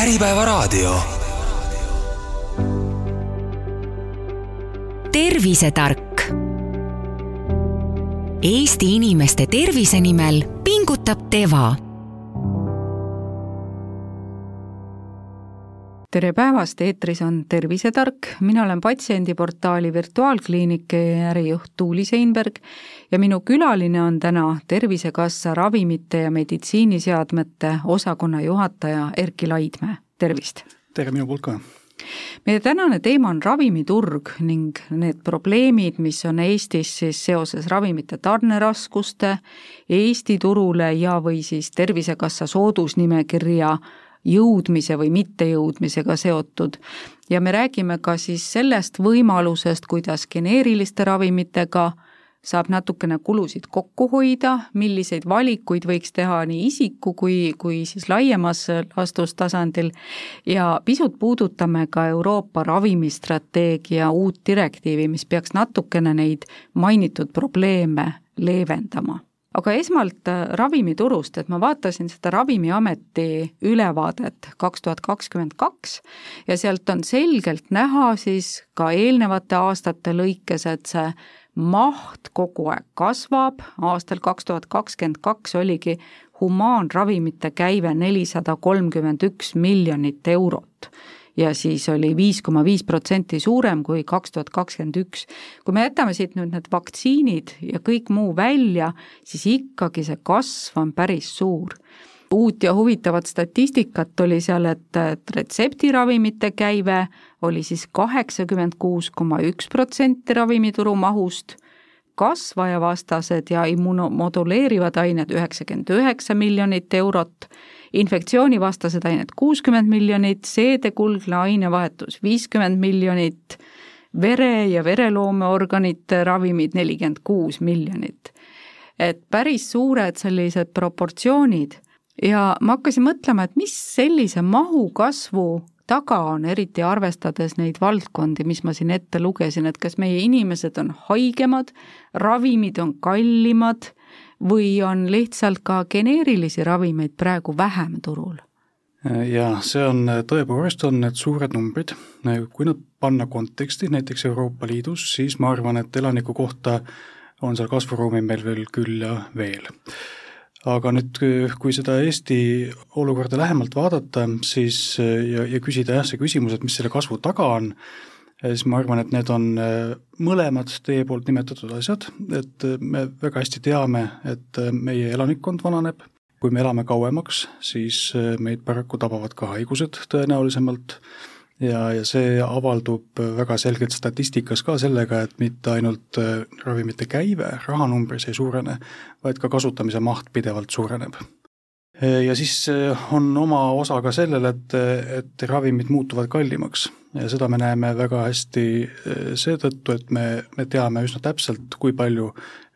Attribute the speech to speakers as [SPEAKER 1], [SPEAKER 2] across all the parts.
[SPEAKER 1] Äripäevaraadio.
[SPEAKER 2] tervisetark. Eesti inimeste tervise nimel pingutab Teva
[SPEAKER 3] tere päevast, eetris on Tervisetark, mina olen patsiendiportaali Virtuaalkliiniki ärijuht Tuuli Seinberg ja minu külaline on täna Tervisekassa ravimite ja meditsiiniseadmete osakonna juhataja Erki Laidmäe, tervist!
[SPEAKER 4] tere minu poolt ka!
[SPEAKER 3] meie tänane teema on ravimiturg ning need probleemid, mis on Eestis siis seoses ravimite tarneraskuste, Eesti turule ja või siis Tervisekassa soodusnimekirja jõudmise või mittejõudmisega seotud. ja me räägime ka siis sellest võimalusest, kuidas geneeriliste ravimitega saab natukene kulusid kokku hoida, milliseid valikuid võiks teha nii isiku kui, kui siis laiemas lastustasandil ja pisut puudutame ka Euroopa ravimistrateegia uut direktiivi, mis peaks natukene neid mainitud probleeme leevendama aga esmalt äh, ravimiturust, et ma vaatasin seda Ravimiameti ülevaadet kaks tuhat kakskümmend kaks ja sealt on selgelt näha siis ka eelnevate aastate lõikes, et see maht kogu aeg kasvab, aastal kaks tuhat kakskümmend kaks oligi humaanravimite käive nelisada kolmkümmend üks miljonit eurot ja siis oli viis koma viis protsenti suurem kui kaks tuhat kakskümmend üks. kui me jätame siit nüüd need vaktsiinid ja kõik muu välja, siis ikkagi see kasv on päris suur uut ja huvitavat statistikat oli seal, et, et retseptiravimite käive oli siis kaheksakümmend kuus koma üks protsenti ravimituru mahust, kasvajavastased ja immunomoduleerivad ained üheksakümmend üheksa miljonit eurot infektsioonivastased ained kuuskümmend miljonit, seedekulgne ainevahetus viiskümmend miljonit, vere- ja vereloomeorganite ravimid nelikümmend kuus miljonit. et päris suured sellised proportsioonid ja ma hakkasin mõtlema, et mis sellise mahu kasvu taga on, eriti arvestades neid valdkondi, mis ma siin ette lugesin, et kas meie inimesed on haigemad, ravimid on kallimad või on lihtsalt ka geneerilisi ravimeid praegu vähem turul?
[SPEAKER 4] jaa, see on, tõepoolest on need suured numbrid, kui nad panna konteksti näiteks Euroopa Liidus, siis ma arvan, et elaniku kohta on seal kasvuruumi meil veel küll ja veel. aga nüüd, kui seda Eesti olukorda lähemalt vaadata, siis ja, ja küsida jah, see küsimus, et mis selle kasvu taga on, siis ma arvan, et need on äh, mõlemad teie poolt nimetatud asjad, et äh, me väga hästi teame, et äh, meie elanikkond vananeb, kui me elame kauemaks, siis meid paraku tabavad ka haigused tõenäolisemalt. Ja, ja see avaldub väga selgelt statistikas ka sellega, et mitte ainult ravimite käive rahanumbris ei suurene, vaid ka kasutamise maht pidevalt suureneb ja siis on oma osa ka sellel, et, et ravimid muutuvad kallimaks ja seda me näeme väga hästi eh, seetõttu, et me, me teame üsna täpselt, kui palju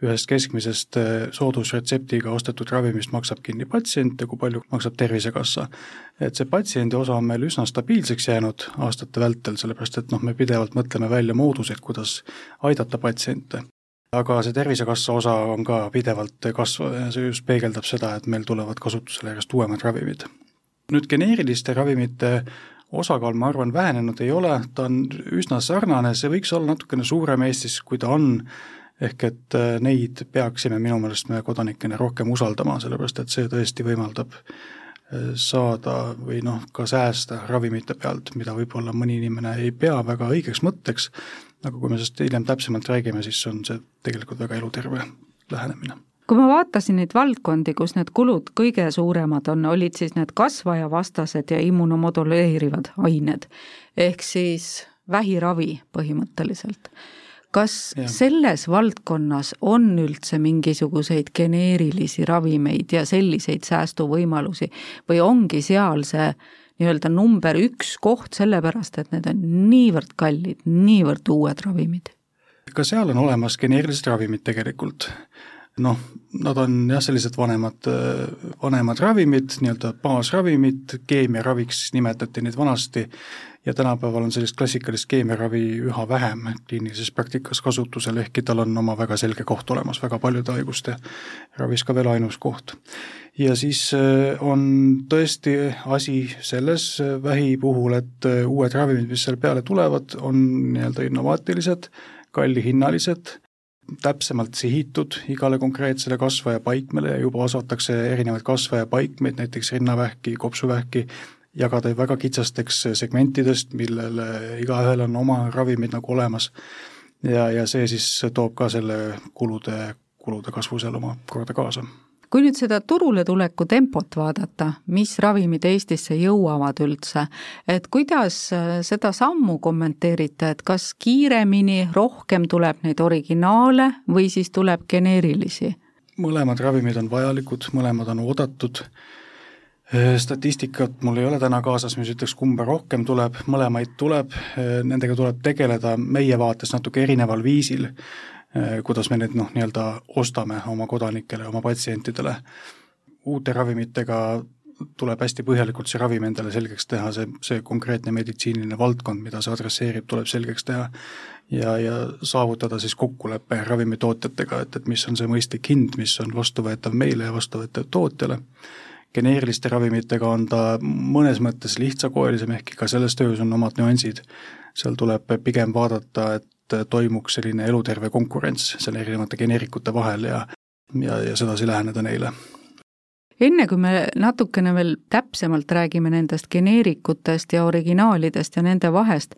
[SPEAKER 4] ühest keskmisest eh, soodusretseptiga ostetud ravimist maksab kinni patsient ja kui palju maksab Tervisekassa. et see patsiendi osa on meil üsna stabiilseks jäänud aastate vältel, sellepärast et noh, me pidevalt mõtleme välja mooduseid, kuidas aidata patsiente aga see Tervisekassa osa on ka pidevalt kasvav ja see just peegeldab seda, et meil tulevad kasutusele järjest uuemad ravimid. nüüd geneeriliste ravimite osakaal, ma arvan, vähenenud ei ole, ta on üsna sarnane, see võiks olla natukene suurem Eestis, kui ta on, ehk et äh, neid peaksime minu meelest me kodanikena rohkem usaldama, sellepärast et see tõesti võimaldab saada või noh, ka säästa ravimite pealt, mida võib-olla mõni inimene ei pea väga õigeks mõtteks, aga kui me sellest hiljem täpsemalt räägime, siis on see tegelikult väga eluterve lähenemine.
[SPEAKER 3] Kui ma vaatasin neid valdkondi, kus need kulud kõige suuremad on, olid siis need kasvajavastased ja immunomoduleerivad ained, ehk siis vähiravi põhimõtteliselt. Kas ja. selles valdkonnas on üldse mingisuguseid geneerilisi ravimeid ja selliseid säästuvõimalusi või ongi seal see nii-öelda number üks koht, sellepärast et need on niivõrd kallid, niivõrd uued ravimid?
[SPEAKER 4] ka seal on olemas geneerilised ravimid tegelikult noh, nad on jah, sellised vanemad, vanemad ravimid, nii-öelda baasravimid, keemiaraviks nimetati neid vanasti, ja tänapäeval on sellist klassikalist keemiaravi üha vähem kliinilises praktikas kasutusel, ehkki tal on oma väga selge koht olemas väga paljude haiguste ravis ka veel ainus koht. ja siis äh, on tõesti asi selles äh, vähi puhul, et äh, uued ravimid, mis seal peale tulevad, on nii-öelda innovaatilised, kallihinnalised, täpsemalt sihitud igale konkreetsele kasvajapaikmele ja juba osatakse erinevaid kasvajapaikmeid, näiteks rinnavähki, kopsuvähki, jagada väga kitsasteks segmentidest, millele igaühel on oma ravimid nagu olemas. Ja, ja see siis toob ka selle kulude, kulude kasvu seal omakorda kaasa.
[SPEAKER 3] Kui nüüd seda turule tuleku tempot vaadata, mis ravimid Eestisse jõuavad üldse, et kuidas seda sammu kommenteerite, et kas kiiremini, rohkem tuleb neid originaale või siis tuleb geneerilisi?
[SPEAKER 4] mõlemad ravimid on vajalikud, mõlemad on oodatud. Äh, statistikat mul ei ole täna kaasas, mis ütleks, kumba rohkem tuleb, mõlemaid tuleb, äh, nendega tuleb tegeleda meie vaates natuke erineval viisil, äh, kuidas me need noh, nii-öelda ostame oma kodanikele, oma patsientidele. uute ravimitega tuleb hästi põhjalikult see ravim endale selgeks teha, see, see konkreetne meditsiiniline valdkond, mida see adresseerib, tuleb selgeks teha. Ja, ja saavutada siis kokkulepe ravimitootjatega, et, et mis on see mõistlik hind, mis on vastuvõetav meile ja vastuvõetav tootjale geneeriliste ravimitega on ta mõnes mõttes lihtsakoelisem, ehkki ka selles töös on omad nüansid. seal tuleb pigem vaadata, et toimuks selline eluterve konkurents selle erinevate geneerikute vahel ja ja, ja sedasi läheneda neile
[SPEAKER 3] enne kui me natukene veel täpsemalt räägime nendest geneerikutest ja originaalidest ja nende vahest,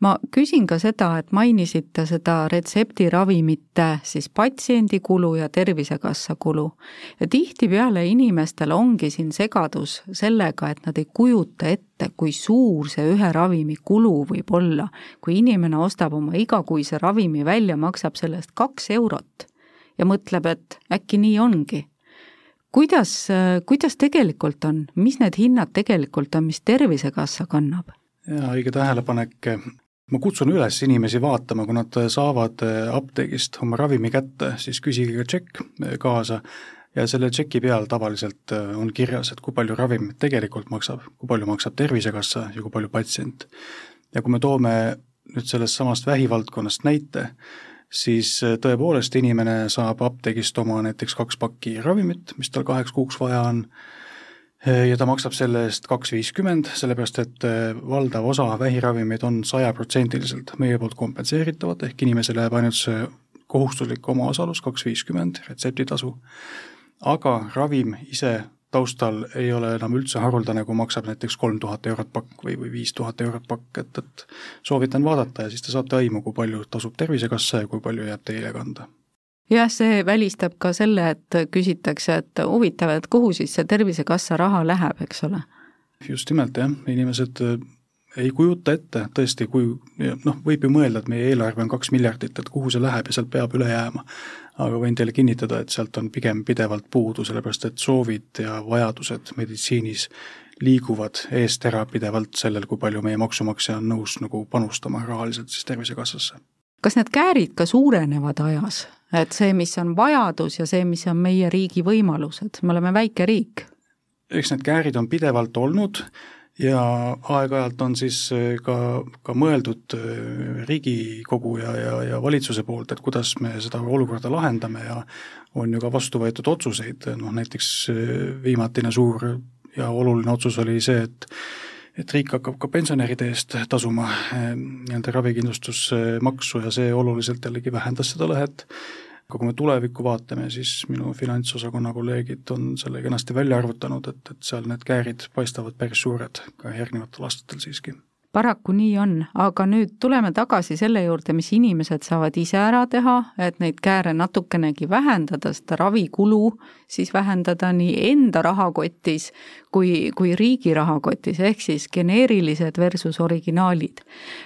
[SPEAKER 3] ma küsin ka seda, et mainisite seda retseptiravimite siis patsiendi kulu ja Tervisekassa kulu. ja tihtipeale inimestel ongi siin segadus sellega, et nad ei kujuta ette, kui suur see ühe ravimi kulu võib olla. kui inimene ostab oma igakuise ravimi välja, maksab selle eest kaks eurot ja mõtleb, et äkki nii ongi kuidas, kuidas tegelikult on, mis need hinnad tegelikult on, mis Tervisekassa kannab?
[SPEAKER 4] jaa, õige tähelepanek, ma kutsun üles inimesi vaatama, kui nad saavad apteegist oma ravimi kätte, siis küsige ka tšekk kaasa ja selle tšeki peal tavaliselt on kirjas, et kui palju ravim tegelikult maksab, kui palju maksab Tervisekassa ja kui palju patsient. ja kui me toome nüüd sellest samast vähivaldkonnast näite, siis äh, tõepoolest inimene saab apteegist oma näiteks kaks pakki ravimit, mis tal kaheks kuuks vaja on, äh, ja ta maksab selle eest kaks viiskümmend, sellepärast et äh, valdav osa vähiravimeid on sajaprotsendiliselt meie poolt kompenseeritavad, ehk inimesele jääb ainult see kohustuslik omaosalus, kaks viiskümmend, retseptitasu, aga ravim ise taustal ei ole enam üldse haruldane, kui maksab näiteks kolm tuhat eurot pakk või, või viis tuhat eurot pakk, et, et soovitan vaadata ja siis te saate aimu, kui palju tasub Tervisekassa ja kui palju jääb teile kanda.
[SPEAKER 3] Jah, see välistab ka selle, et küsitakse, et huvitav, et kuhu siis see Tervisekassa raha läheb, eks ole?
[SPEAKER 4] just nimelt jah, inimesed äh, ei kujuta ette tõesti, kui noh, võib ju mõelda, et meie eelarve on kaks miljardit, et kuhu see läheb ja sealt peab üle jääma aga võin teile kinnitada, et sealt on pigem pidevalt puudu, sellepärast et soovid ja vajadused meditsiinis liiguvad eest ära pidevalt sellel, kui palju meie maksumaksja on nõus nagu panustama rahaliselt siis Tervisekassasse.
[SPEAKER 3] kas need käärid ka suurenevad ajas, et see, mis on vajadus ja see, mis on meie riigi võimalused, me oleme väike riik?
[SPEAKER 4] eks need käärid on pidevalt olnud ja aeg-ajalt on siis äh, ka, ka mõeldud äh, Riigikogu ja, ja, ja valitsuse poolt, et kuidas me seda olukorda lahendame ja on ju ka vastu võetud otsuseid, noh näiteks äh, viimatine suur ja oluline otsus oli see, et et riik hakkab ka pensionäride eest tasuma nii-öelda ravikindlustusmaksu ja see oluliselt jällegi vähendas seda lõhet aga kui me tulevikku vaatame, siis minu finantsosakonna kolleegid on selle kenasti välja arvutanud, et, et seal need käärid paistavad päris suured ka järgnevatel aastatel siiski
[SPEAKER 3] paraku nii on, aga nüüd tuleme tagasi selle juurde, mis inimesed saavad ise ära teha, et neid kääre natukenegi vähendada, seda ravikulu siis vähendada nii enda rahakotis kui, kui riigi rahakotis, ehk siis geneerilised versus originaalid.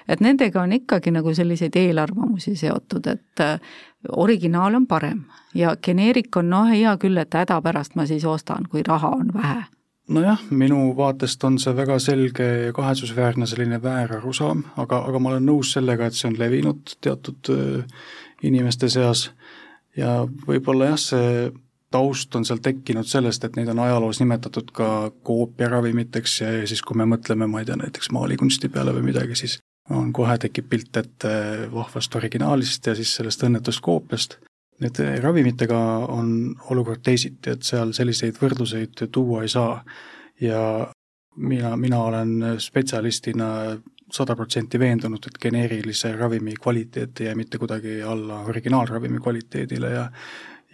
[SPEAKER 3] et nendega on ikkagi nagu selliseid eelarvamusi seotud, et äh, originaal on parem ja geneerik on noh, hea küll, et hädapärast ma siis ostan, kui raha on vähe
[SPEAKER 4] nojah, minu vaatest on see väga selge ja kahetsusväärne selline väärarusaam, aga, aga ma olen nõus sellega, et see on levinud teatud äh, inimeste seas ja võib-olla jah, see taust on seal tekkinud sellest, et neid on ajaloos nimetatud ka koopiaravimiteks ja, siis, kui me mõtleme, ma ei tea, näiteks maalikunsti peale või midagi, siis on, kohe tekib pilt ette vahvast originaalist ja siis sellest õnnetust koopiast. Et ravimitega on olukord teisiti, et seal selliseid võrdluseid tuua ei saa. Ja mina, mina olen spetsialistina sada protsenti veendunud, et geneerilise ravimi kvaliteet ei jää mitte kuidagi alla originaalravimi kvaliteedile ja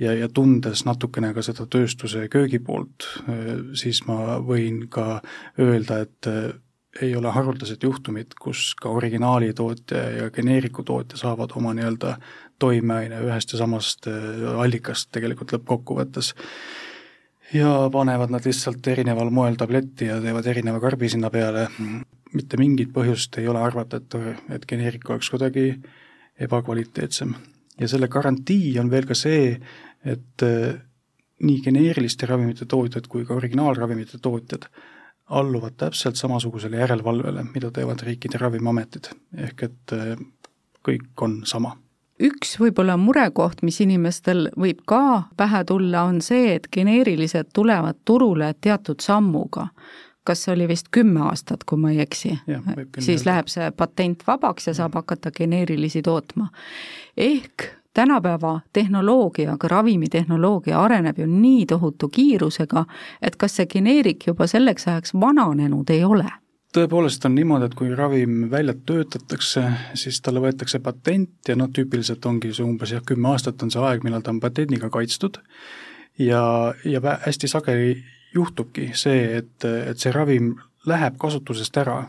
[SPEAKER 4] ja, ja tundes natukene ka seda tööstuse köögipoolt, siis ma võin ka öelda, et ei ole haruldased juhtumid, kus ka originaalitootja ja geneeriku tootja saavad oma nii-öelda toimeaine ühest ja samast allikast tegelikult lõppkokkuvõttes. Ja panevad nad lihtsalt erineval moel tabletti ja teevad erineva karbi sinna peale. Mitte mingit põhjust ei ole arvata, et, et geneerik oleks kuidagi ebakvaliteetsem. ja selle garantii on veel ka see, et äh, nii geneeriliste ravimite tootjad kui ka originaalravimite tootjad alluvad täpselt samasugusele järelevalvele, mida teevad riikide ravimiametid, ehk et äh, kõik on sama
[SPEAKER 3] üks võib-olla murekoht, mis inimestel võib ka pähe tulla, on see, et geneerilised tulevad turule teatud sammuga kas oli vist kümme aastat, kui ma ei eksi, siis läheb see patent vabaks ja saab hakata geneerilisi tootma. ehk tänapäeva tehnoloogia, ka ravimitehnoloogia areneb ju nii tohutu kiirusega, et kas see geneerik juba selleks ajaks vananenud ei ole?
[SPEAKER 4] Tõepoolest on niimoodi, et kui ravim välja töötatakse, siis talle võetakse patent ja noh, tüüpiliselt ongi see umbes jah, kümme aastat on see aeg, millal ta on patendiga kaitstud. Ja, ja hästi sageli juhtubki see, et, et see ravim läheb kasutusest ära,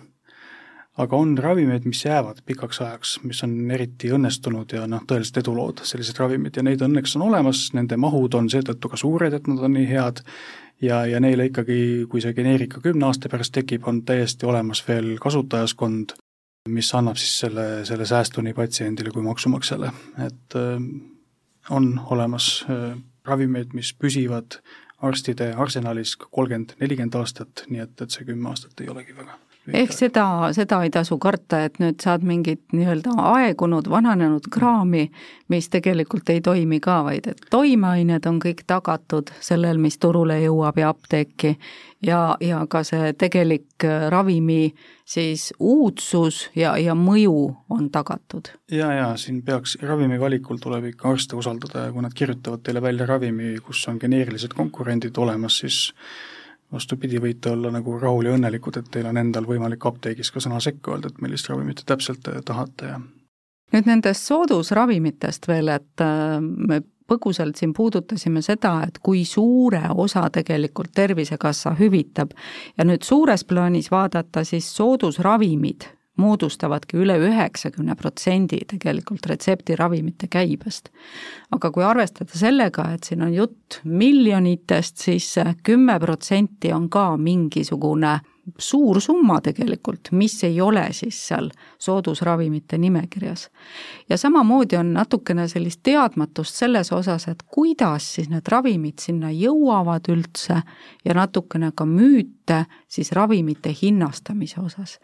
[SPEAKER 4] aga on ravimeid, mis jäävad pikaks ajaks, mis on eriti õnnestunud ja noh, tõelised edulood, sellised ravimid. Ja neid õnneks on olemas, nende mahud on seetõttu ka suured, et nad on nii head ja, ja neile ikkagi, kui see geneerika kümne aasta pärast tekib, on täiesti olemas veel kasutajaskond, mis annab siis selle, selle säästu nii patsiendile kui maksumaksjale, et äh, on olemas äh, ravimeid, mis püsivad arstide arsenalis kolmkümmend, nelikümmend aastat, nii et, et see kümme aastat ei olegi väga
[SPEAKER 3] ehk seda, seda ei tasu karta, et nüüd saad mingit nii-öelda aegunud, vananenud kraami, mis tegelikult ei toimi ka, vaid et toimeained on kõik tagatud sellel, mis turule jõuab ja apteeki ja, ja ka see tegelik äh, ravimi siis uudsus ja, ja mõju on tagatud.
[SPEAKER 4] ja, ja siin peaks, ravimi valikul tuleb ikka arste usaldada ja kui nad kirjutavad teile välja ravimi, kus on geneerilised konkurendid olemas, siis vastupidi, võite olla nagu rahul ja õnnelikud, et teil on endal võimalik apteegis ka sõna sekka öelda, et millist ravimit te täpselt äh, tahate ja
[SPEAKER 3] nüüd nendest soodusravimitest veel, et äh, me põgusalt siin puudutasime seda, et kui suure osa tegelikult Tervisekassa hüvitab. Ja nüüd suures plaanis vaadata, siis soodusravimid moodustavadki üle üheksakümne protsendi tegelikult retseptiravimite käibest. aga kui arvestada sellega, et siin on jutt miljonitest, siis kümme protsenti on ka mingisugune suur summa tegelikult, mis ei ole siis seal soodusravimite nimekirjas. ja samamoodi on natukene sellist teadmatust selles osas, et kuidas siis need ravimid sinna jõuavad üldse ja natukene ka müüte siis ravimite hinnastamise osas.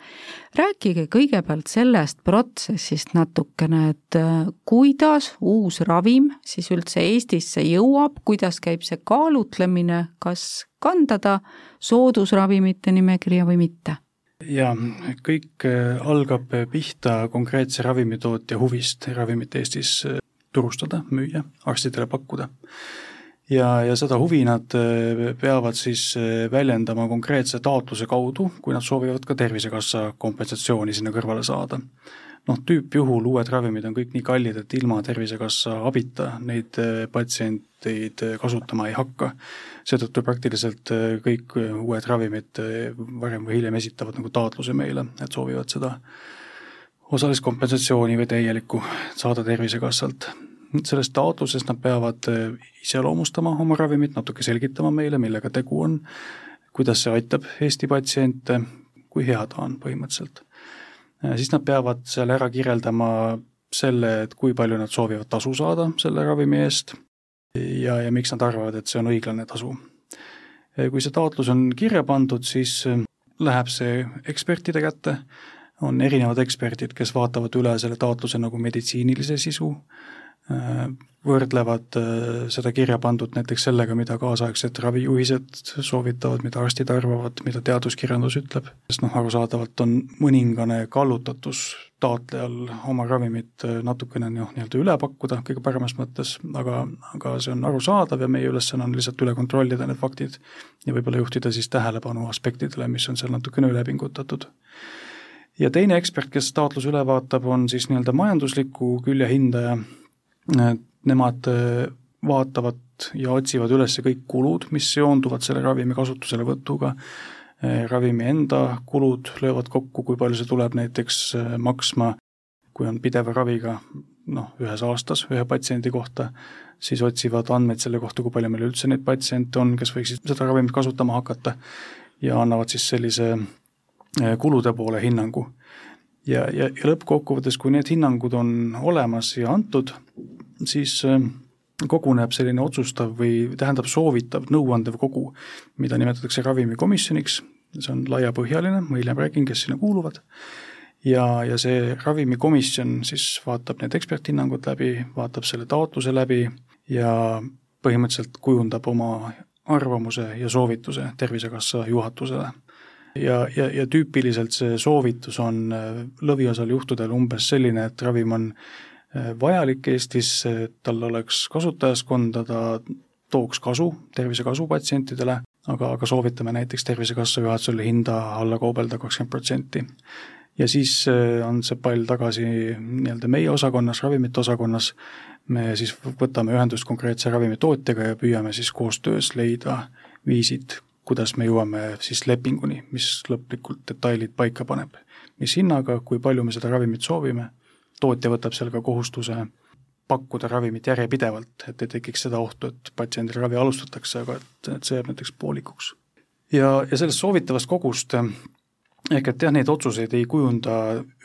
[SPEAKER 3] rääkige kõigepealt sellest protsessist natukene, et äh, kuidas uus ravim siis üldse Eestisse jõuab, kuidas käib see kaalutlemine, kas kanda ta soodusravimite nimekirja või mitte?
[SPEAKER 4] jaa, kõik äh, algab pihta konkreetse ravimitootja huvist ravimit Eestis äh, turustada, müüa, arstidele pakkuda. ja, ja seda huvi nad äh, peavad siis väljendama konkreetse taotluse kaudu, kui nad soovivad ka Tervisekassa kompensatsiooni sinna kõrvale saada noh, tüüpjuhul uued ravimid on kõik nii kallid, et ilma Tervisekassa abita neid äh, patsienteid äh, kasutama ei hakka. seetõttu praktiliselt äh, kõik uued ravimid varem või hiljem esitavad nagu taotluse meile, et soovivad seda osalist kompensatsiooni või täielikku saada Tervisekassalt. sellest taotlusest nad peavad iseloomustama oma ravimit, natuke selgitama meile, millega tegu on, kuidas see aitab Eesti patsiente, kui hea ta on põhimõtteliselt siis nad peavad seal ära kirjeldama selle, et kui palju nad soovivad tasu saada selle ravimi eest ja, ja miks nad arvavad, et see on õiglane tasu. kui see taotlus on kirja pandud, siis läheb see ekspertide kätte, on erinevad eksperdid, kes vaatavad üle selle taotluse nagu meditsiinilise sisu, võrdlevad seda kirja pandud näiteks sellega, mida kaasaegsed ravijuhised soovitavad, mida arstid arvavad, mida teaduskirjandus ütleb, sest noh, arusaadavalt on mõningane kallutatus taotlejal oma ravimit äh, natukene noh, nii-öelda üle pakkuda kõige paremas mõttes, aga, aga see on arusaadav ja meie ülesanne on lihtsalt üle kontrollida need faktid ja võib-olla juhtida siis tähelepanu aspektidele, mis on seal natukene üle pingutatud. ja teine ekspert, kes taotluse üle vaatab, on siis nii-öelda majandusliku külje hindaja, nemad äh, vaatavad ja otsivad üles kõik kulud, mis seonduvad selle ravimi kasutuselevõtuga Eh, ravimi enda kulud löövad kokku, kui palju see tuleb näiteks maksma, kui on pideva raviga noh, ühes aastas ühe patsiendi kohta, siis otsivad andmeid selle kohta, kui palju meil üldse neid patsiente on, kes võiksid seda ravimit kasutama hakata ja annavad siis sellise kulude poole hinnangu. Ja, ja, ja lõppkokkuvõttes, kui need hinnangud on olemas ja antud, siis koguneb selline otsustav või tähendab soovitav nõuandev kogu, mida nimetatakse ravimikomisjoniks, see on laiapõhjaline, ma hiljem räägin, kes sinna kuuluvad, ja, ja see ravimikomisjon siis vaatab need eksperthinnangud läbi, vaatab selle taotluse läbi ja põhimõtteliselt kujundab oma arvamuse ja soovituse Tervisekassa juhatusele. Ja, ja, ja tüüpiliselt see soovitus on lõviosal juhtudel umbes selline, et ravim on vajalik Eestis, et tal oleks kasutajaskonda, ta tooks kasu, tervisekasu patsientidele, aga, aga soovitame näiteks Tervisekassa juhatusele hinda alla kaubelda kakskümmend protsenti. ja siis äh, on see pall tagasi nii-öelda meie osakonnas, ravimite osakonnas, me siis võtame ühendust konkreetse ravimitootjaga ja püüame siis koostöös leida viisid, kuidas me jõuame siis lepinguni, mis lõplikult detailid paika paneb. mis hinnaga, kui palju me seda ravimit soovime tootja võtab seal ka kohustuse pakkuda ravimit järjepidevalt, et ei tekiks seda ohtu, et patsiendil ravi alustatakse, aga et, et see jääb näiteks poolikuks. ja, ja sellest soovitavast kogust ehk et jah, neid otsuseid ei kujunda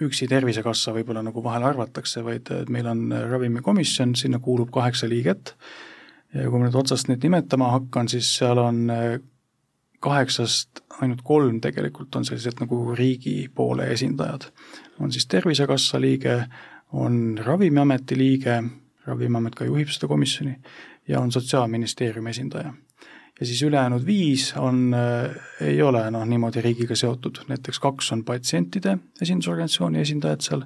[SPEAKER 4] üksi Tervisekassa, võib-olla nagu vahel arvatakse, vaid meil on ravimikomisjon, sinna kuulub kaheksa liiget ja kui ma nüüd otsast neid nimetama hakkan, siis seal on kaheksast ainult kolm tegelikult on sellised nagu riigi poole esindajad. on siis Tervisekassa liige, on Ravimiameti liige, Ravimiamet ka juhib seda komisjoni, ja on Sotsiaalministeeriumi esindaja. ja siis ülejäänud viis on äh,, ei ole noh, niimoodi riigiga seotud, näiteks kaks on patsientide esindusorganisatsiooni esindajad seal,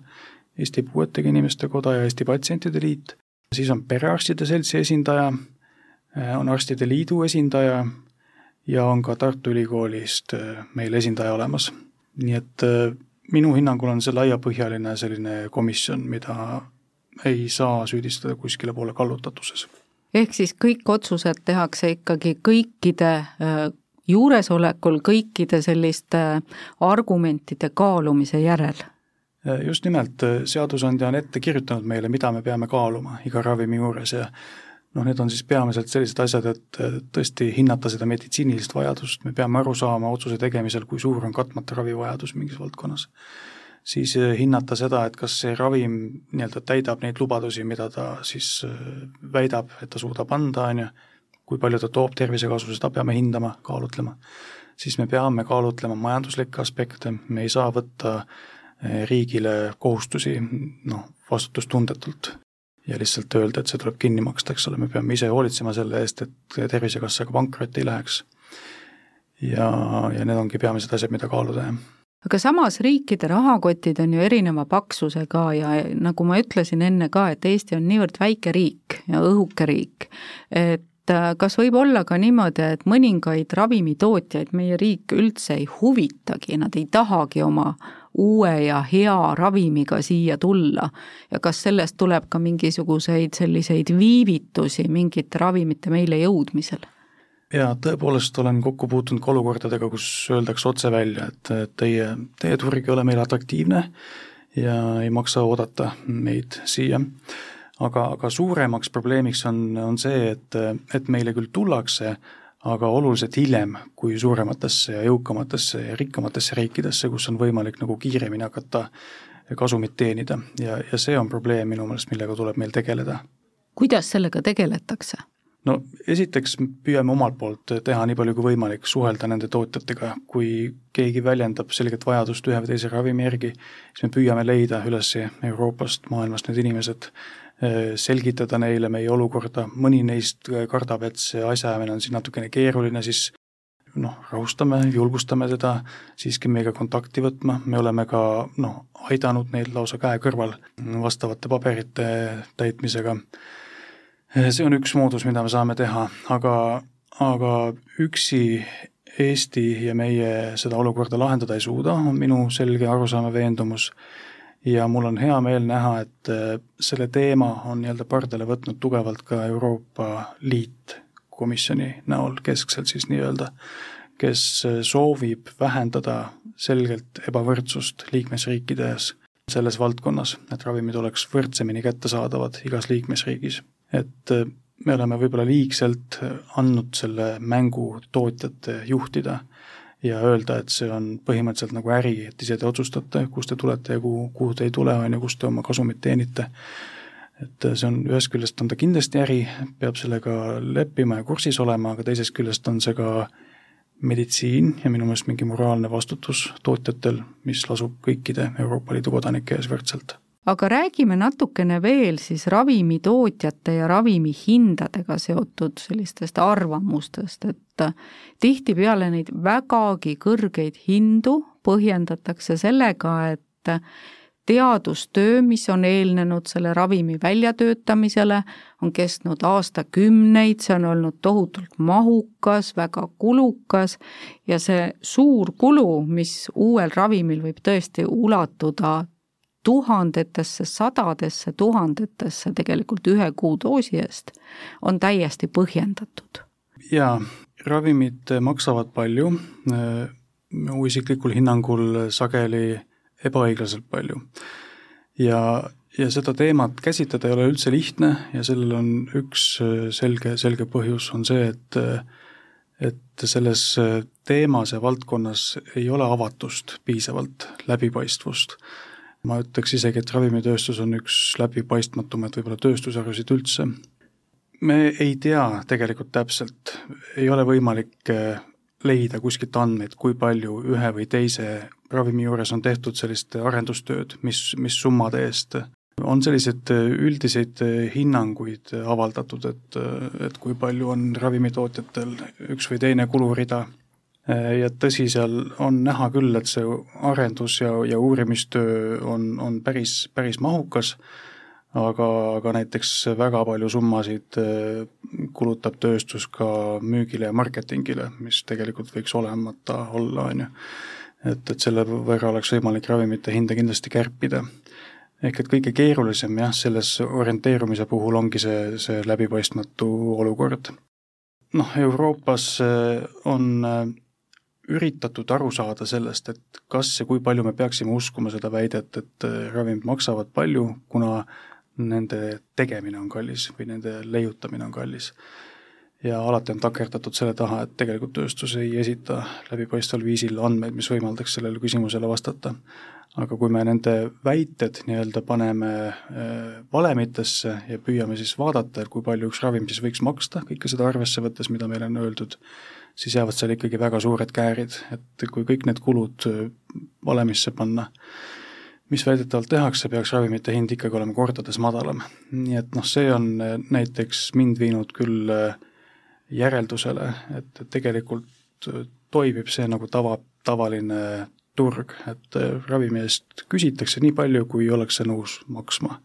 [SPEAKER 4] Eesti Puuetega Inimeste Koda ja Eesti Patsientide Liit, siis on Perearstide Seltsi esindaja, äh, on Arstide Liidu esindaja, ja on ka Tartu Ülikoolist äh, meil esindaja olemas. nii et äh, minu hinnangul on see laiapõhjaline selline komisjon, mida ei saa süüdistada kuskile poole kallutatuses.
[SPEAKER 3] ehk siis kõik otsused tehakse ikkagi kõikide äh, juuresolekul, kõikide selliste argumentide kaalumise järel?
[SPEAKER 4] just nimelt, seadusandja on ette kirjutanud meile, mida me peame kaaluma iga ravimi juures ja noh, need on siis peamiselt sellised asjad, et tõesti hinnata seda meditsiinilist vajadust, me peame aru saama otsuse tegemisel, kui suur on katmata ravivajadus mingis valdkonnas. siis eh, hinnata seda, et kas see ravim nii-öelda täidab neid lubadusi, mida ta siis eh, väidab, et ta suudab anda, on ju, kui palju ta toob tervisekasu, seda peame hindama, kaalutlema. siis me peame kaalutlema majanduslikke aspekte, me ei saa võtta eh, riigile kohustusi noh, vastutustundetult ja lihtsalt öelda, et see tuleb kinni maksta, eks ole, me peame ise hoolitsema selle eest, et Tervisekassaga pankrotti ei läheks. ja, ja need ongi peamised asjad, mida kaaluda, jah
[SPEAKER 3] aga samas riikide rahakotid on ju erineva paksusega ja nagu ma ütlesin enne ka, et Eesti on niivõrd väike riik ja õhuke riik, et äh, kas võib olla ka niimoodi, et mõningaid ravimitootjaid meie riik üldse ei huvitagi, nad ei tahagi oma uue ja hea ravimiga siia tulla ja kas sellest tuleb ka mingisuguseid selliseid viivitusi mingite ravimite meile jõudmisel?
[SPEAKER 4] jaa, tõepoolest olen kokku puutunud ka olukordadega, kus öeldakse otse välja, et teie, teie turg ei ole meile atraktiivne ja ei maksa oodata meid siia. aga, aga suuremaks probleemiks on, on see, et, et meile küll tullakse, aga oluliselt hiljem kui suurematesse ja jõukamatesse ja rikkamatesse riikidesse, kus on võimalik nagu kiiremini hakata kasumit teenida ja, ja see on probleem minu meelest, millega tuleb meil tegeleda.
[SPEAKER 3] kuidas sellega tegeletakse?
[SPEAKER 4] no esiteks püüame omalt poolt teha nii palju kui võimalik, suhelda nende tootjatega, kui keegi väljendab selget vajadust ühe või teise ravimi järgi, siis me püüame leida üles Euroopast, maailmast need inimesed, selgitada neile meie olukorda, mõni neist kardab, et see asjaajamine on siin natukene keeruline, siis noh, rahustame, julgustame teda siiski meiega kontakti võtma, me oleme ka noh, aidanud neid lausa käe kõrval vastavate paberite täitmisega. see on üks moodus, mida me saame teha, aga, aga üksi Eesti ja meie seda olukorda lahendada ei suuda, on minu selge arusaam ja veendumus ja mul on hea meel näha, et äh, selle teema on nii-öelda pardale võtnud tugevalt ka Euroopa Liit komisjoni näol keskselt siis nii-öelda, kes äh, soovib vähendada selgelt ebavõrdsust liikmesriikides selles valdkonnas, et ravimid oleks võrdsemini kättesaadavad igas liikmesriigis. et äh, me oleme võib-olla liigselt andnud selle mängu tootjate juhtida ja öelda, et see on põhimõtteliselt nagu äri, et ise te otsustate, kust te tulete ja kuhu, kuhu te ei tule, on ju, kust te oma kasumit teenite. et see on, ühest küljest on ta kindlasti äri, peab sellega leppima ja kursis olema, aga teisest küljest on see ka meditsiin ja minu meelest mingi moraalne vastutus tootjatel, mis lasub kõikide Euroopa Liidu kodanike ees võrdselt
[SPEAKER 3] aga räägime natukene veel siis ravimitootjate ja ravimihindadega seotud sellistest arvamustest, et tihtipeale neid vägagi kõrgeid hindu põhjendatakse sellega, et teadustöö, mis on eelnenud selle ravimi väljatöötamisele, on kestnud aastakümneid, see on olnud tohutult mahukas, väga kulukas ja see suur kulu, mis uuel ravimil võib tõesti ulatuda tuhandetesse, sadadesse tuhandetesse tegelikult ühe kuudoosi eest, on täiesti põhjendatud.
[SPEAKER 4] jaa, ravimid maksavad palju, mu isiklikul hinnangul sageli ebaõiglaselt palju. ja, ja seda teemat käsitleda ei ole üldse lihtne ja sellel on üks selge, selge põhjus, on see, et et selles teemas ja valdkonnas ei ole avatust piisavalt, läbipaistvust ma ütleks isegi, et ravimitööstus on üks läbipaistmatumaid võib-olla tööstusharusid üldse. me ei tea tegelikult täpselt, ei ole võimalik eh, leida kuskilt andmeid, kui palju ühe või teise ravimi juures on tehtud sellist arendustööd, mis, mis summade eest. on selliseid eh, üldiseid eh, hinnanguid avaldatud, et, et kui palju on ravimitootjatel üks või teine kulurida ja tõsi, seal on näha küll, et see arendus ja, ja uurimistöö on, on päris, päris mahukas, aga, aga näiteks väga palju summasid äh, kulutab tööstus ka müügile ja marketingile, mis tegelikult võiks olemata olla, on ju. et, et selle võrra oleks võimalik ravimite hinda kindlasti kärpida. ehk et kõige keerulisem jah, selles orienteerumise puhul ongi see, see läbipaistmatu olukord. noh, Euroopas äh, on äh, üritatud aru saada sellest, et kas ja kui palju me peaksime uskuma seda väidet, et äh, ravimid maksavad palju, kuna nende tegemine on kallis või nende leiutamine on kallis. ja alati on takerdatud selle taha, et tegelikult tööstus ei esita läbipaistval viisil andmeid, mis võimaldaks sellele küsimusele vastata. aga kui me nende väited nii-öelda paneme äh, valemitesse ja püüame siis vaadata, et kui palju üks ravim siis võiks maksta, kõike seda arvesse võttes, mida meile on öeldud, siis jäävad seal ikkagi väga suured käärid, et kui kõik need kulud äh, valemisse panna, mis väidetavalt tehakse, peaks ravimite hind ikkagi olema kordades madalam. nii et noh, see on äh, näiteks mind viinud küll äh, järeldusele, et tegelikult toimib see nagu tava, tavaline turg, et ravimi eest küsitakse nii palju, kui ollakse nõus maksma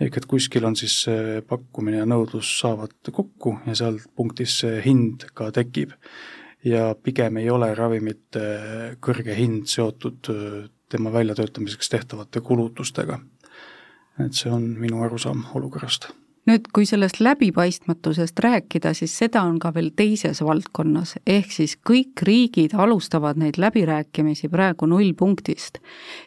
[SPEAKER 4] ehk et kuskil on siis pakkumine ja nõudlus saavad kokku ja seal punktis see hind ka tekib. ja pigem ei ole ravimite kõrge hind seotud äh, tema väljatöötamiseks tehtavate kulutustega. et see on minu arusaam olukorrast
[SPEAKER 3] nüüd, kui sellest läbipaistmatusest rääkida, siis seda on ka veel teises valdkonnas, ehk siis kõik riigid alustavad neid läbirääkimisi praegu nullpunktist.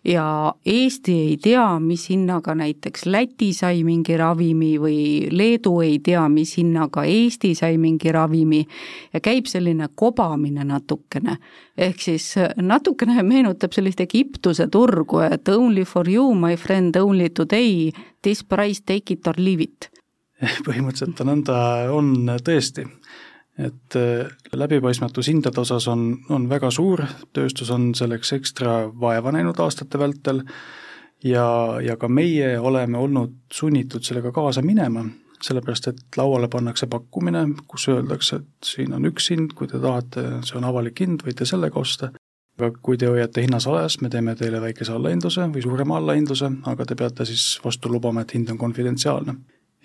[SPEAKER 3] ja Eesti ei tea, mis hinnaga näiteks Läti sai mingi ravimi või Leedu ei tea, mis hinnaga Eesti sai mingi ravimi ja käib selline kobamine natukene. ehk siis natukene meenutab sellist Egiptuse turgu, et only for you, my friend, only today, this price, take it or leave it.
[SPEAKER 4] Põhimõtteliselt ta nõnda on tõesti, et äh, läbipaistmatus hindade osas on, on väga suur, tööstus on selleks ekstra vaeva näinud aastate vältel. Ja, ja ka meie oleme olnud sunnitud sellega kaasa minema, sellepärast et lauale pannakse pakkumine, kus öeldakse, et siin on üks hind, kui te tahate, see on avalik hind, võite sellega osta, aga kui te hoiate hinna salajas, me teeme teile väikese allahindluse või suurema allahindluse, aga te peate siis vastu lubama, et hind on konfidentsiaalne.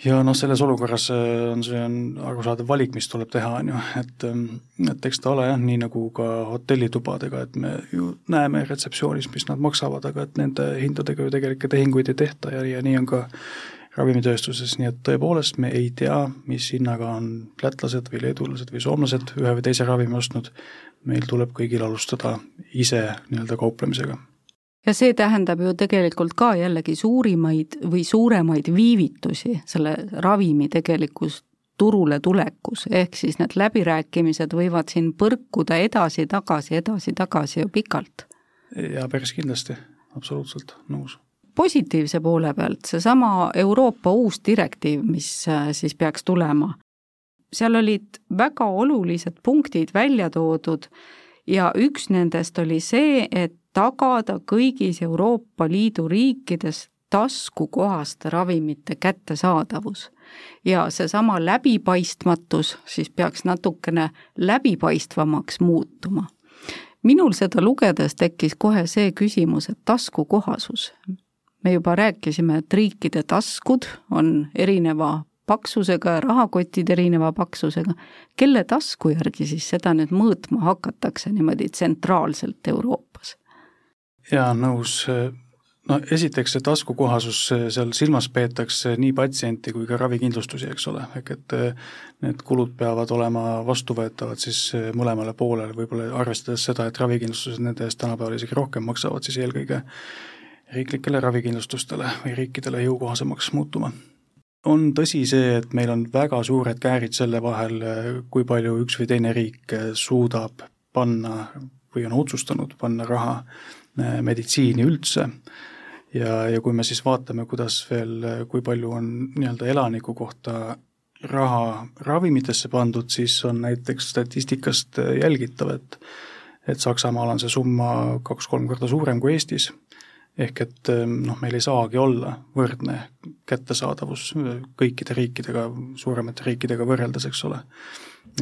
[SPEAKER 4] Ja noh, selles olukorras äh, on see on arusaadav valik, mis tuleb teha, on ju, et ähm, et eks ta ole jah, nii nagu ka hotellitubadega, et me ju näeme retseptsioonis, mis nad maksavad, aga et nende hindadega ju tegelikke tehinguid ei tehta ja, ja nii on ka ravimitööstuses, nii et tõepoolest me ei tea, mis hinnaga on lätlased või leedulased või soomlased ühe või teise ravimi ostnud, meil tuleb kõigil alustada ise nii-öelda kauplemisega
[SPEAKER 3] ja see tähendab ju tegelikult ka jällegi suurimaid või suuremaid viivitusi selle ravimi tegelikus turule tulekus, ehk siis need läbirääkimised võivad siin põrkuda edasi-tagasi, edasi-tagasi ju pikalt.
[SPEAKER 4] jaa, päris kindlasti, absoluutselt nõus.
[SPEAKER 3] positiivse poole pealt, seesama Euroopa uus direktiiv, mis äh, siis peaks tulema, seal olid väga olulised punktid välja toodud ja üks nendest oli see, et tagada kõigis Euroopa Liidu riikides taskukohaste ravimite kättesaadavus. ja seesama läbipaistmatus siis peaks natukene läbipaistvamaks muutuma. minul seda lugedes tekkis kohe see küsimus, et taskukohasus. me juba rääkisime, et riikide taskud on erineva paksusega ja rahakotid erineva paksusega, kelle tasku järgi siis seda nüüd mõõtma hakatakse niimoodi tsentraalselt Euroopas?
[SPEAKER 4] jaa, nõus. no esiteks see taskukohasus, seal silmas peetakse nii patsienti kui ka ravikindlustusi, eks ole, ehk et eh, need kulud peavad olema vastuvõetavad siis eh, mõlemale poolele, võib-olla arvestades seda, et ravikindlustused nende eest tänapäeval isegi rohkem maksavad, siis eelkõige riiklikele ravikindlustustele või riikidele jõukohasemaks muutuma on tõsi see, et meil on väga suured käärid selle vahel, kui palju üks või teine riik suudab panna või on otsustanud panna raha eh, meditsiini üldse. ja, ja kui me siis vaatame, kuidas veel, kui palju on nii-öelda elaniku kohta raha ravimitesse pandud, siis on näiteks statistikast jälgitav, et et Saksamaal on see summa kaks-kolm korda suurem kui Eestis ehk et ehm, noh, meil ei saagi olla võrdne kättesaadavus kõikide riikidega, suuremate riikidega võrreldes, eks ole.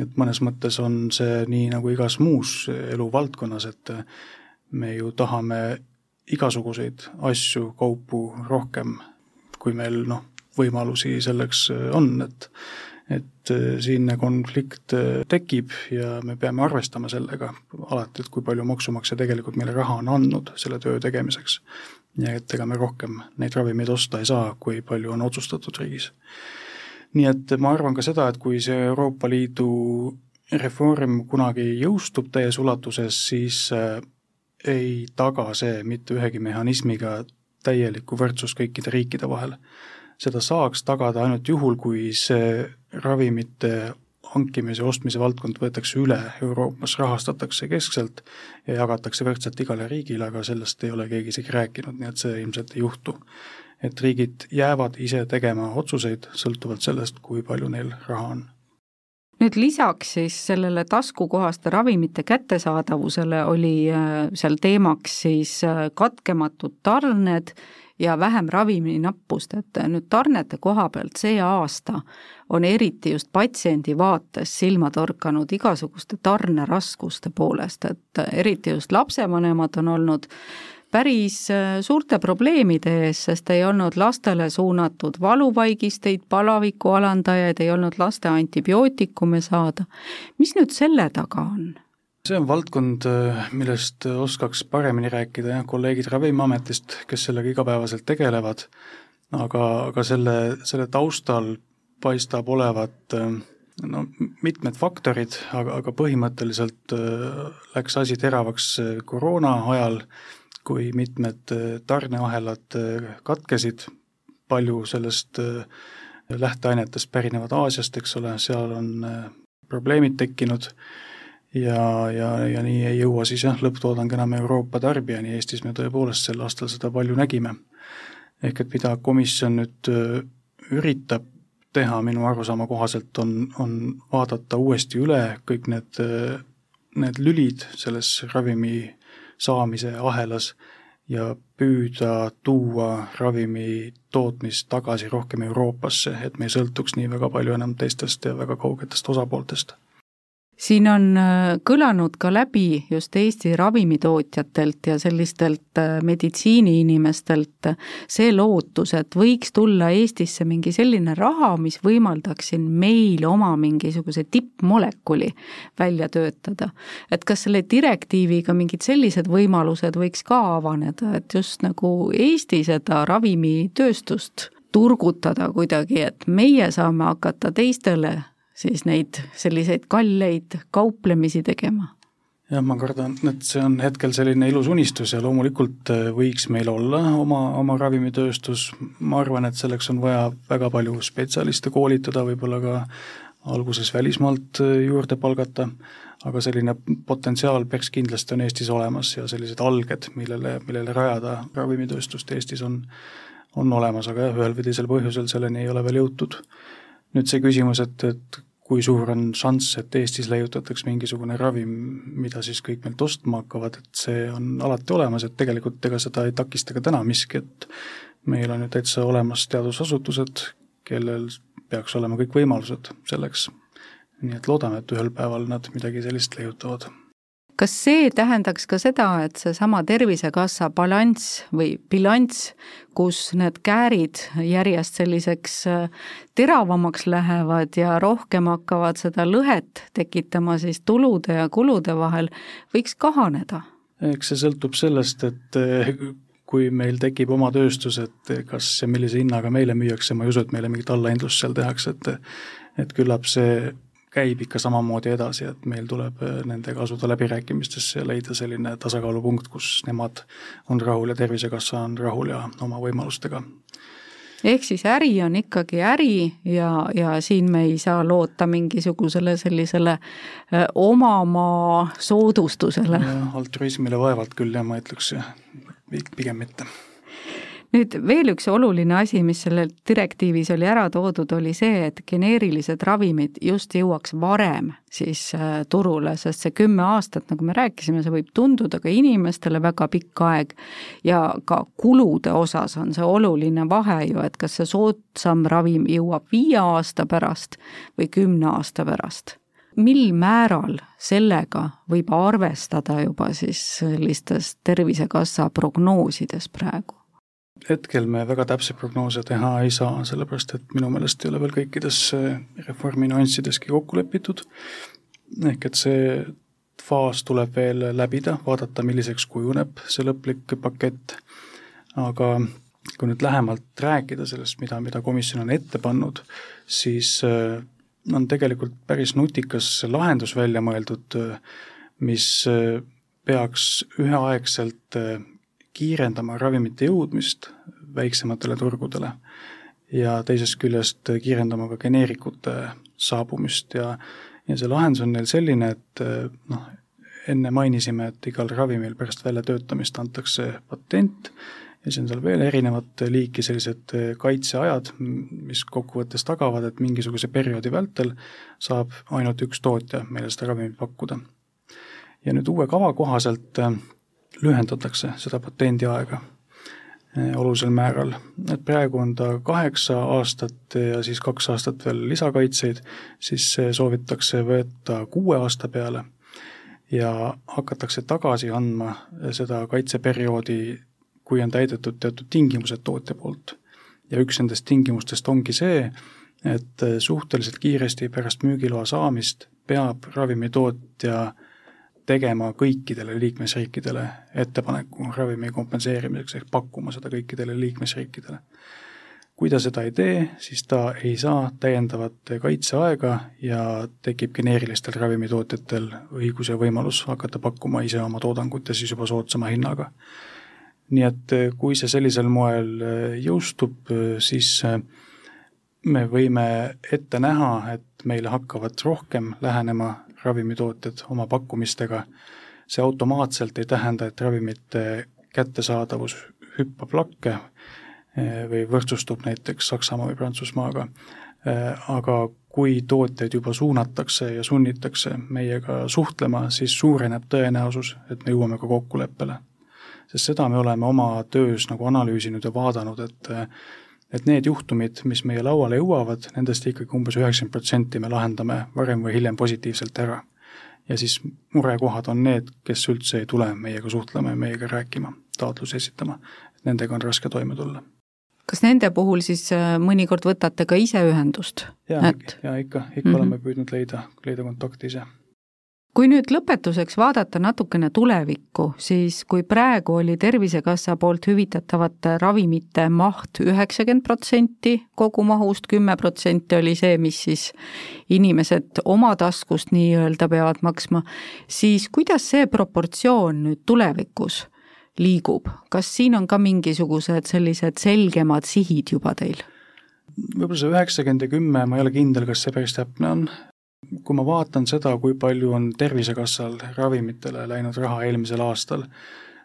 [SPEAKER 4] et mõnes mõttes on see nii nagu igas muus eluvaldkonnas, et me ju tahame igasuguseid asju, kaupu rohkem, kui meil noh, võimalusi selleks on, et et siinne konflikt tekib ja me peame arvestama sellega alati, et kui palju maksumaksja tegelikult meile raha on andnud selle töö tegemiseks ja et ega me rohkem neid ravimeid osta ei saa, kui palju on otsustatud riigis. nii et ma arvan ka seda, et kui see Euroopa Liidu reform kunagi jõustub täies ulatuses, siis äh, ei taga see mitte ühegi mehhanismiga täielikku võrdsust kõikide riikide vahel. Seda saaks tagada ainult juhul, kui see ravimite hankimise, ostmise valdkond võetakse üle Euroopas, rahastatakse keskselt ja jagatakse võrdselt igale riigile, aga sellest ei ole keegi isegi rääkinud, nii et see ilmselt ei juhtu. et riigid jäävad ise tegema otsuseid sõltuvalt sellest, kui palju neil raha on
[SPEAKER 3] nüüd lisaks siis sellele taskukohaste ravimite kättesaadavusele oli äh, seal teemaks siis äh, katkematud tarned ja vähem raviminappust, et nüüd tarnete koha pealt see aasta on eriti just patsiendi vaates silma torkanud igasuguste tarneraskuste poolest, et eriti just lapsevanemad on olnud päris äh, suurte probleemide ees, sest ei olnud lastele suunatud valuvaigisteid, palaviku alandajaid, ei olnud laste antibiootikume saada. mis nüüd selle taga on?
[SPEAKER 4] See on valdkond, millest oskaks paremini rääkida jah, kolleegid Ravimiametist, kes sellega igapäevaselt tegelevad, aga, aga selle, selle taustal paistab olevat no mitmed faktorid, aga, aga põhimõtteliselt läks asi teravaks koroona ajal, kui mitmed tarneahelad katkesid, palju sellest lähteainetest pärinevad Aasiast, eks ole, seal on probleemid tekkinud ja, ja, ja nii ei jõua siis jah, lõpptoodang enam Euroopa tarbijani, Eestis me tõepoolest sel aastal seda palju nägime. ehk et mida komisjon nüüd üritab teha minu arusaama kohaselt, on, on vaadata uuesti üle kõik need, need lülid selles ravimi saamise ahelas ja püüda tuua ravimi tootmist tagasi rohkem Euroopasse, et me ei sõltuks nii väga palju enam teistest ja väga kaugetest osapooltest
[SPEAKER 3] siin on äh, kõlanud ka läbi just Eesti ravimitootjatelt ja sellistelt äh, meditsiiniinimestelt see lootus, et võiks tulla Eestisse mingi selline raha, mis võimaldaks siin meil oma mingisuguse tippmolekuli välja töötada. et kas selle direktiiviga mingid sellised võimalused võiks ka avaneda, et just nagu Eesti seda ravimitööstust turgutada kuidagi, et meie saame hakata teistele siis neid selliseid kalleid kauplemisi tegema?
[SPEAKER 4] jah, ma kardan, et see on hetkel selline ilus unistus ja loomulikult äh, võiks meil olla oma, oma ravimitööstus, ma arvan, et selleks on vaja väga palju spetsialiste koolitada, võib-olla ka alguses välismaalt äh, juurde palgata, aga selline potentsiaal peaks kindlasti on Eestis olemas ja sellised alged, millele, millele rajada ravimitööstust Eestis on, on olemas, aga jah, ühel või teisel põhjusel selleni ei ole veel jõutud nüüd see küsimus, et, et kui suur on šanss, et Eestis leiutatakse mingisugune ravim, mida siis kõik meilt ostma hakkavad, et see on alati olemas, et tegelikult ega seda ei takista ka täna miski, et meil on ju täitsa olemas teadusasutused, kellel peaks olema kõik võimalused selleks. nii et loodame, et ühel päeval nad midagi sellist leiutavad
[SPEAKER 3] kas see tähendaks ka seda, et seesama Tervisekassa balanss või bilanss, kus need käärid järjest selliseks äh, teravamaks lähevad ja rohkem hakkavad seda lõhet tekitama siis tulude ja kulude vahel, võiks kahaneda?
[SPEAKER 4] eks see sõltub sellest, et äh, kui meil tekib oma tööstus, et kas ja millise hinnaga meile müüakse, ma ei usu, et meile mingit allahindlust seal tehakse, et et küllap see käib ikka samamoodi edasi, et meil tuleb äh, nendega asuda läbirääkimistesse ja leida selline tasakaalupunkt, kus nemad on rahul ja Tervisekassa on rahul ja oma võimalustega.
[SPEAKER 3] ehk siis äri on ikkagi äri ja, ja siin me ei saa loota mingisugusele sellisele äh, omamaa soodustusele.
[SPEAKER 4] altruismile vaevalt küll jah, ma ütleks pigem mitte
[SPEAKER 3] nüüd veel üks oluline asi, mis selle direktiivis oli ära toodud, oli see, et geneerilised ravimid just jõuaks varem siis äh, turule, sest see kümme aastat, nagu me rääkisime, see võib tunduda ka inimestele väga pikk aeg ja ka kulude osas on see oluline vahe ju, et kas see soodsam ravim jõuab viie aasta pärast või kümne aasta pärast mil määral sellega võib arvestada juba siis sellistes Tervisekassa prognoosides praegu?
[SPEAKER 4] Hetkel me väga täpseid prognoose teha ei saa, sellepärast et minu meelest ei ole veel kõikides äh, reformi nüanssideski kokku lepitud, ehk et see faas tuleb veel läbida, vaadata, milliseks kujuneb see lõplik pakett, aga kui nüüd lähemalt rääkida sellest, mida, mida komisjon on ette pannud, siis äh, on tegelikult päris nutikas lahendus välja mõeldud, äh, mis peaks üheaegselt kiirendama ravimite jõudmist väiksematele turgudele ja teisest küljest kiirendama ka geneerikute saabumist ja ja see lahendus on neil selline, et noh, enne mainisime, et igal ravimil pärast väljatöötamist antakse patent ja siis on seal veel erinevat liiki sellised kaitseajad, mis kokkuvõttes tagavad, et mingisuguse perioodi vältel saab ainult üks tootja meile seda ravimit pakkuda. ja nüüd uue kava kohaselt lühendatakse seda patendiaega eh, olulisel määral, et praegu on ta kaheksa aastat ja siis kaks aastat veel lisakaitseid, siis soovitakse võtta kuue aasta peale ja hakatakse tagasi andma seda kaitseperioodi, kui on täidetud teatud tingimused tootja poolt. ja üks nendest tingimustest ongi see, et suhteliselt kiiresti pärast müügiloa saamist peab ravimitootja äh, tegema kõikidele liikmesriikidele ettepaneku ravimi kompenseerimiseks ehk pakkuma seda kõikidele liikmesriikidele. kui ta seda ei tee, siis ta ei saa täiendavat kaitseaega ja tekib geneerilistel ravimitootjatel õigus ja võimalus hakata pakkuma ise oma toodangut ja siis juba soodsama hinnaga. nii et kui see sellisel moel jõustub, siis me võime ette näha, et meile hakkavad rohkem lähenema ravimitootjad oma pakkumistega, see automaatselt ei tähenda, et ravimite kättesaadavus hüppab lakke eh, või võrdsustub näiteks Saksamaa või Prantsusmaaga, eh, aga kui tootjaid juba suunatakse ja sunnitakse meiega suhtlema, siis suureneb tõenäosus, et me jõuame ka kokkuleppele. sest seda me oleme oma töös nagu analüüsinud ja vaadanud, et et need juhtumid, mis meie lauale jõuavad, nendest ikkagi umbes üheksakümmend protsenti me lahendame varem või hiljem positiivselt ära. ja siis murekohad on need, kes üldse ei tule meiega suhtlema ja meiega rääkima, taotlusi esitama, nendega on raske toime tulla
[SPEAKER 3] kas nende puhul siis äh, mõnikord võtate ka ise ühendust?
[SPEAKER 4] jaa et..., jaa ikka, ikka mm -hmm. oleme püüdnud leida, leida kontakti ise
[SPEAKER 3] kui nüüd lõpetuseks vaadata natukene tulevikku, siis kui praegu oli Tervisekassa poolt hüvitatavate ravimite maht üheksakümmend protsenti kogumahust, kümme protsenti oli see, mis siis inimesed oma taskust nii-öelda peavad maksma, siis kuidas see proportsioon nüüd tulevikus liigub, kas siin on ka mingisugused sellised selgemad sihid juba teil?
[SPEAKER 4] võib-olla see üheksakümmend ja kümme, ma ei ole kindel, kas see päris täpne on, kui ma vaatan seda, kui palju on Tervisekassal ravimitele läinud raha eelmisel aastal,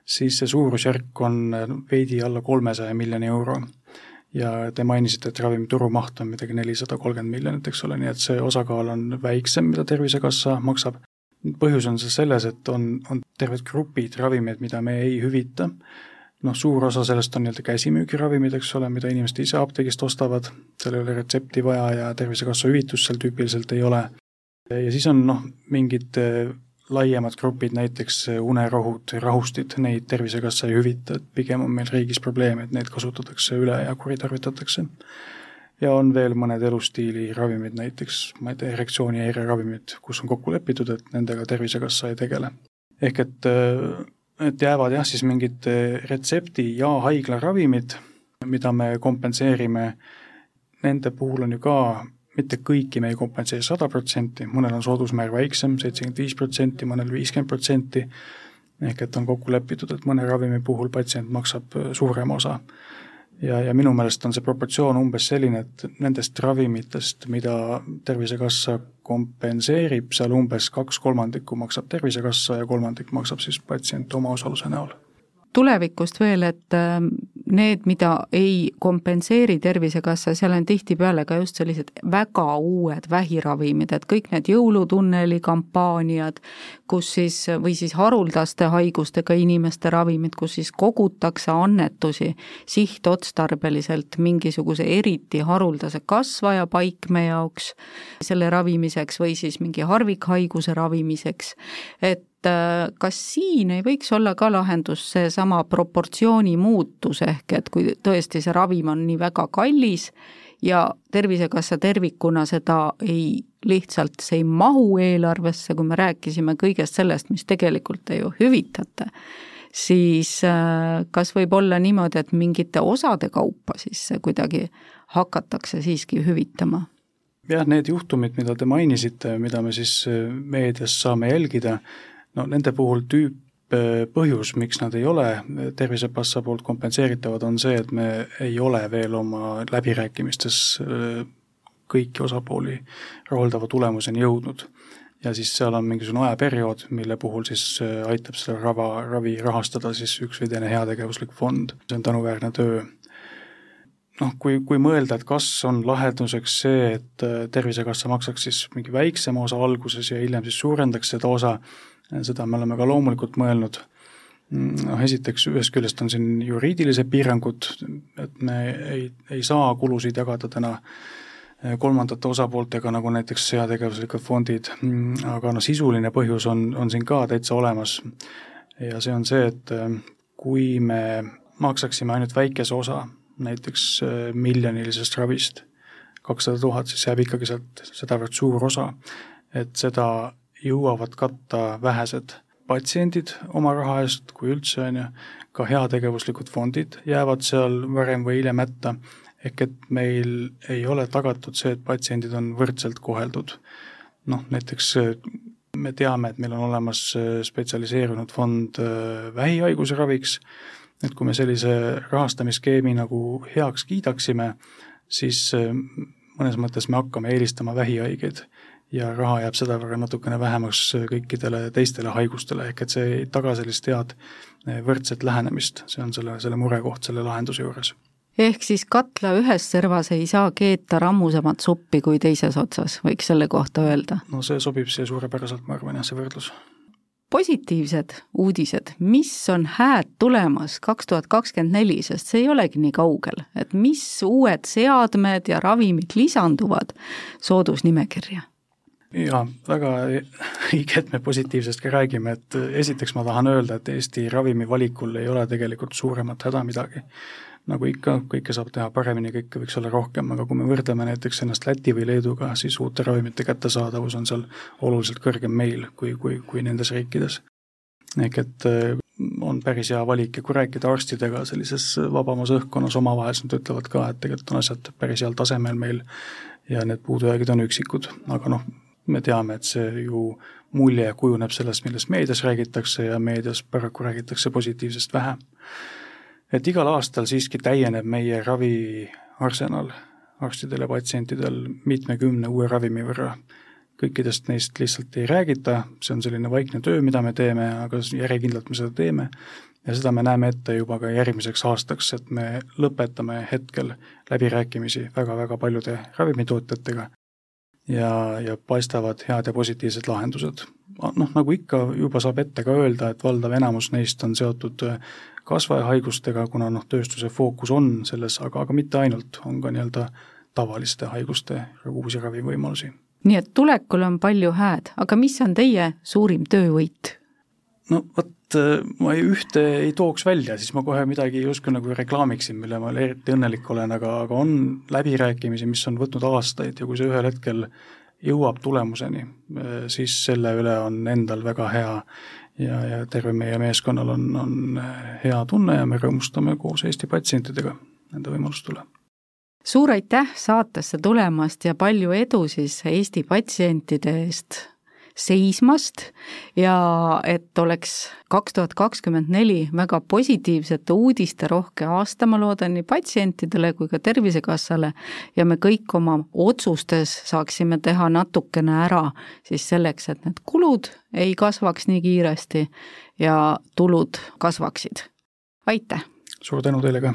[SPEAKER 4] siis see suurusjärk on veidi alla kolmesaja miljoni euro. ja te mainisite, et ravimi turumaht on midagi nelisada kolmkümmend miljonit, eks ole, nii et see osakaal on väiksem, mida Tervisekassa maksab. põhjus on siis selles, et on, on terved grupid ravimeid, mida me ei hüvita, noh, suur osa sellest on nii-öelda käsimüügiravimid, eks ole, mida inimesed ise apteegist ostavad, seal ei ole retsepti vaja ja Tervisekassa hüvitust seal tüüpiliselt ei ole ja siis on noh, mingid äh, laiemad grupid, näiteks äh, unerohud, rahustid, neid Tervisekassa ei hüvita, et pigem on meil riigis probleem, et neid kasutatakse üle ja kuritarvitatakse. ja on veel mõned elustiili ravimid, näiteks ma ei tea, erektsioonihäire ravimid, kus on kokku lepitud, et nendega Tervisekassa ei tegele. ehk et, äh, et jäävad jah, siis mingid retsepti- ja haiglaravimid, mida me kompenseerime, nende puhul on ju ka mitte kõiki me ei kompenseeri sada protsenti, mõnel on soodusmäär väiksem, seitsekümmend viis protsenti, mõnel viiskümmend protsenti, ehk et on kokku lepitud, et mõne ravimi puhul patsient maksab äh, suurema osa. ja, ja minu meelest on see proportsioon umbes selline, et nendest ravimitest, mida Tervisekassa kompenseerib, seal umbes kaks kolmandikku maksab Tervisekassa ja kolmandik maksab siis patsient omaosaluse näol
[SPEAKER 3] tulevikust veel, et ähm, need, mida ei kompenseeri Tervisekassa, seal on tihtipeale ka just sellised väga uued vähiravimid, et kõik need jõulutunneli kampaaniad, kus siis, või siis haruldaste haigustega inimeste ravimid, kus siis kogutakse annetusi sihtotstarbeliselt mingisuguse eriti haruldase kasvaja paikme jaoks, selle ravimiseks või siis mingi harvikhaiguse ravimiseks, et kas siin ei võiks olla ka lahendus seesama proportsiooni muutus, ehk et kui tõesti see ravim on nii väga kallis ja Tervisekassa tervikuna seda ei, lihtsalt see ei mahu eelarvesse, kui me rääkisime kõigest sellest, mis tegelikult te ju hüvitate, siis äh, kas võib olla niimoodi, et mingite osade kaupa siis kuidagi hakatakse siiski hüvitama?
[SPEAKER 4] jah, need juhtumid, mida te mainisite, mida me siis äh, meedias saame jälgida, no nende puhul tüüp põhjus, miks nad ei ole Tervisekassa poolt kompenseeritavad, on see, et me ei ole veel oma läbirääkimistes kõiki osapooli rahuldava tulemuseni jõudnud. ja siis seal on mingisugune ajaperiood, mille puhul siis aitab seda rava, ravi rahastada siis üks või teine heategevuslik fond, see on tänuväärne töö noh, kui, kui mõelda, et kas on lahenduseks see, et Tervisekassa maksaks siis mingi väiksema osa alguses ja hiljem siis suurendaks seda osa, seda me oleme ka loomulikult mõelnud, noh esiteks ühest küljest on siin juriidilised piirangud, et me ei, ei saa kulusid jagada täna eh, kolmandate osapooltega, nagu näiteks heategevuslikud fondid, aga noh, sisuline põhjus on, on siin ka täitsa olemas. ja see on see, et eh, kui me maksaksime ainult väikese osa, näiteks eh, miljonilisest ravist, kakssada tuhat, siis jääb ikkagi sealt sedavõrd suur osa, et seda jõuavad katta vähesed patsiendid oma raha eest, kui üldse, on ju, ka heategevuslikud fondid jäävad seal varem või hiljem hätta, ehk et meil ei ole tagatud see, et patsiendid on võrdselt koheldud. noh, näiteks me teame, et meil on olemas spetsialiseerunud fond äh, vähihaiguse raviks, et kui me sellise rahastamisskeemi nagu heaks kiidaksime, siis äh, mõnes mõttes me hakkame eelistama vähihaigeid ja raha jääb sedavõrra natukene vähemaks kõikidele teistele haigustele, ehk et see ei taga sellist head eh, võrdset lähenemist, see on selle, selle murekoht selle lahenduse juures.
[SPEAKER 3] ehk siis katla ühes servas ei saa keeta rammusamat suppi kui teises otsas, võiks selle kohta öelda?
[SPEAKER 4] no see sobib siia suurepäraselt, ma arvan jah, see võrdlus
[SPEAKER 3] positiivsed uudised, mis on hääd tulemas kaks tuhat kakskümmend neli, sest see ei olegi nii kaugel, et mis uued seadmed ja ravimid lisanduvad soodusnimekirja?
[SPEAKER 4] Jaa, väga õige, et me positiivsest ka räägime, et esiteks ma tahan öelda, et Eesti ravimivalikul ei ole tegelikult suuremat häda midagi nagu ikka, kõike saab teha paremini, kõike võiks olla rohkem, aga kui me võrdleme näiteks ennast Läti või Leeduga, siis uute ravimite kättesaadavus on seal oluliselt kõrgem meil kui, kui, kui nendes riikides. ehk et äh, on päris hea valik ja kui rääkida arstidega sellises vabamas õhkkonnas omavahel, siis nad ütlevad ka, et tegelikult on asjad päris heal tasemel meil ja need puudujäägid on üksikud, aga noh, me teame, et see ju mulje kujuneb sellest, millest meedias räägitakse ja meedias paraku räägitakse positiivsest vähe et igal aastal siiski täieneb meie raviarsenal arstidel ja patsientidel mitmekümne uue ravimi võrra. kõikidest neist lihtsalt ei räägita, see on selline vaikne töö, mida me teeme, aga järjekindlalt me seda teeme. Ja seda me näeme ette juba ka järgmiseks aastaks, et me lõpetame hetkel läbirääkimisi väga-väga paljude ravimitootjatega ja, ja paistavad head ja positiivsed lahendused. noh, nagu ikka, juba saab ette ka öelda, et valdav enamus neist on seotud kasvajahaigustega, kuna noh, tööstuse fookus on selles, aga, aga mitte ainult, on ka nii-öelda tavaliste haiguste uusi ravivõimalusi.
[SPEAKER 3] nii et tulekul on palju hääd, aga mis on teie suurim töövõit?
[SPEAKER 4] no vot, ma ei, ühte ei tooks välja, siis ma kohe midagi justkui nagu reklaamiksin, mille ma eriti õnnelik olen, aga, aga on läbirääkimisi, mis on võtnud aastaid ja kui see ühel hetkel jõuab tulemuseni, siis selle üle on endal väga hea ja, ja terve meie meeskonnal on, on hea tunne ja me rõõmustame koos Eesti patsientidega nende võimaluste üle.
[SPEAKER 3] suur aitäh saatesse tulemast ja palju edu siis Eesti patsientide eest seismast ja et oleks kaks tuhat kakskümmend neli väga positiivsete uudiste rohke aasta, ma loodan, nii patsientidele kui ka Tervisekassale ja me kõik oma otsustes saaksime teha natukene ära siis selleks, et need kulud ei kasvaks nii kiiresti ja tulud kasvaksid. aitäh!
[SPEAKER 4] suur tänu teile ka!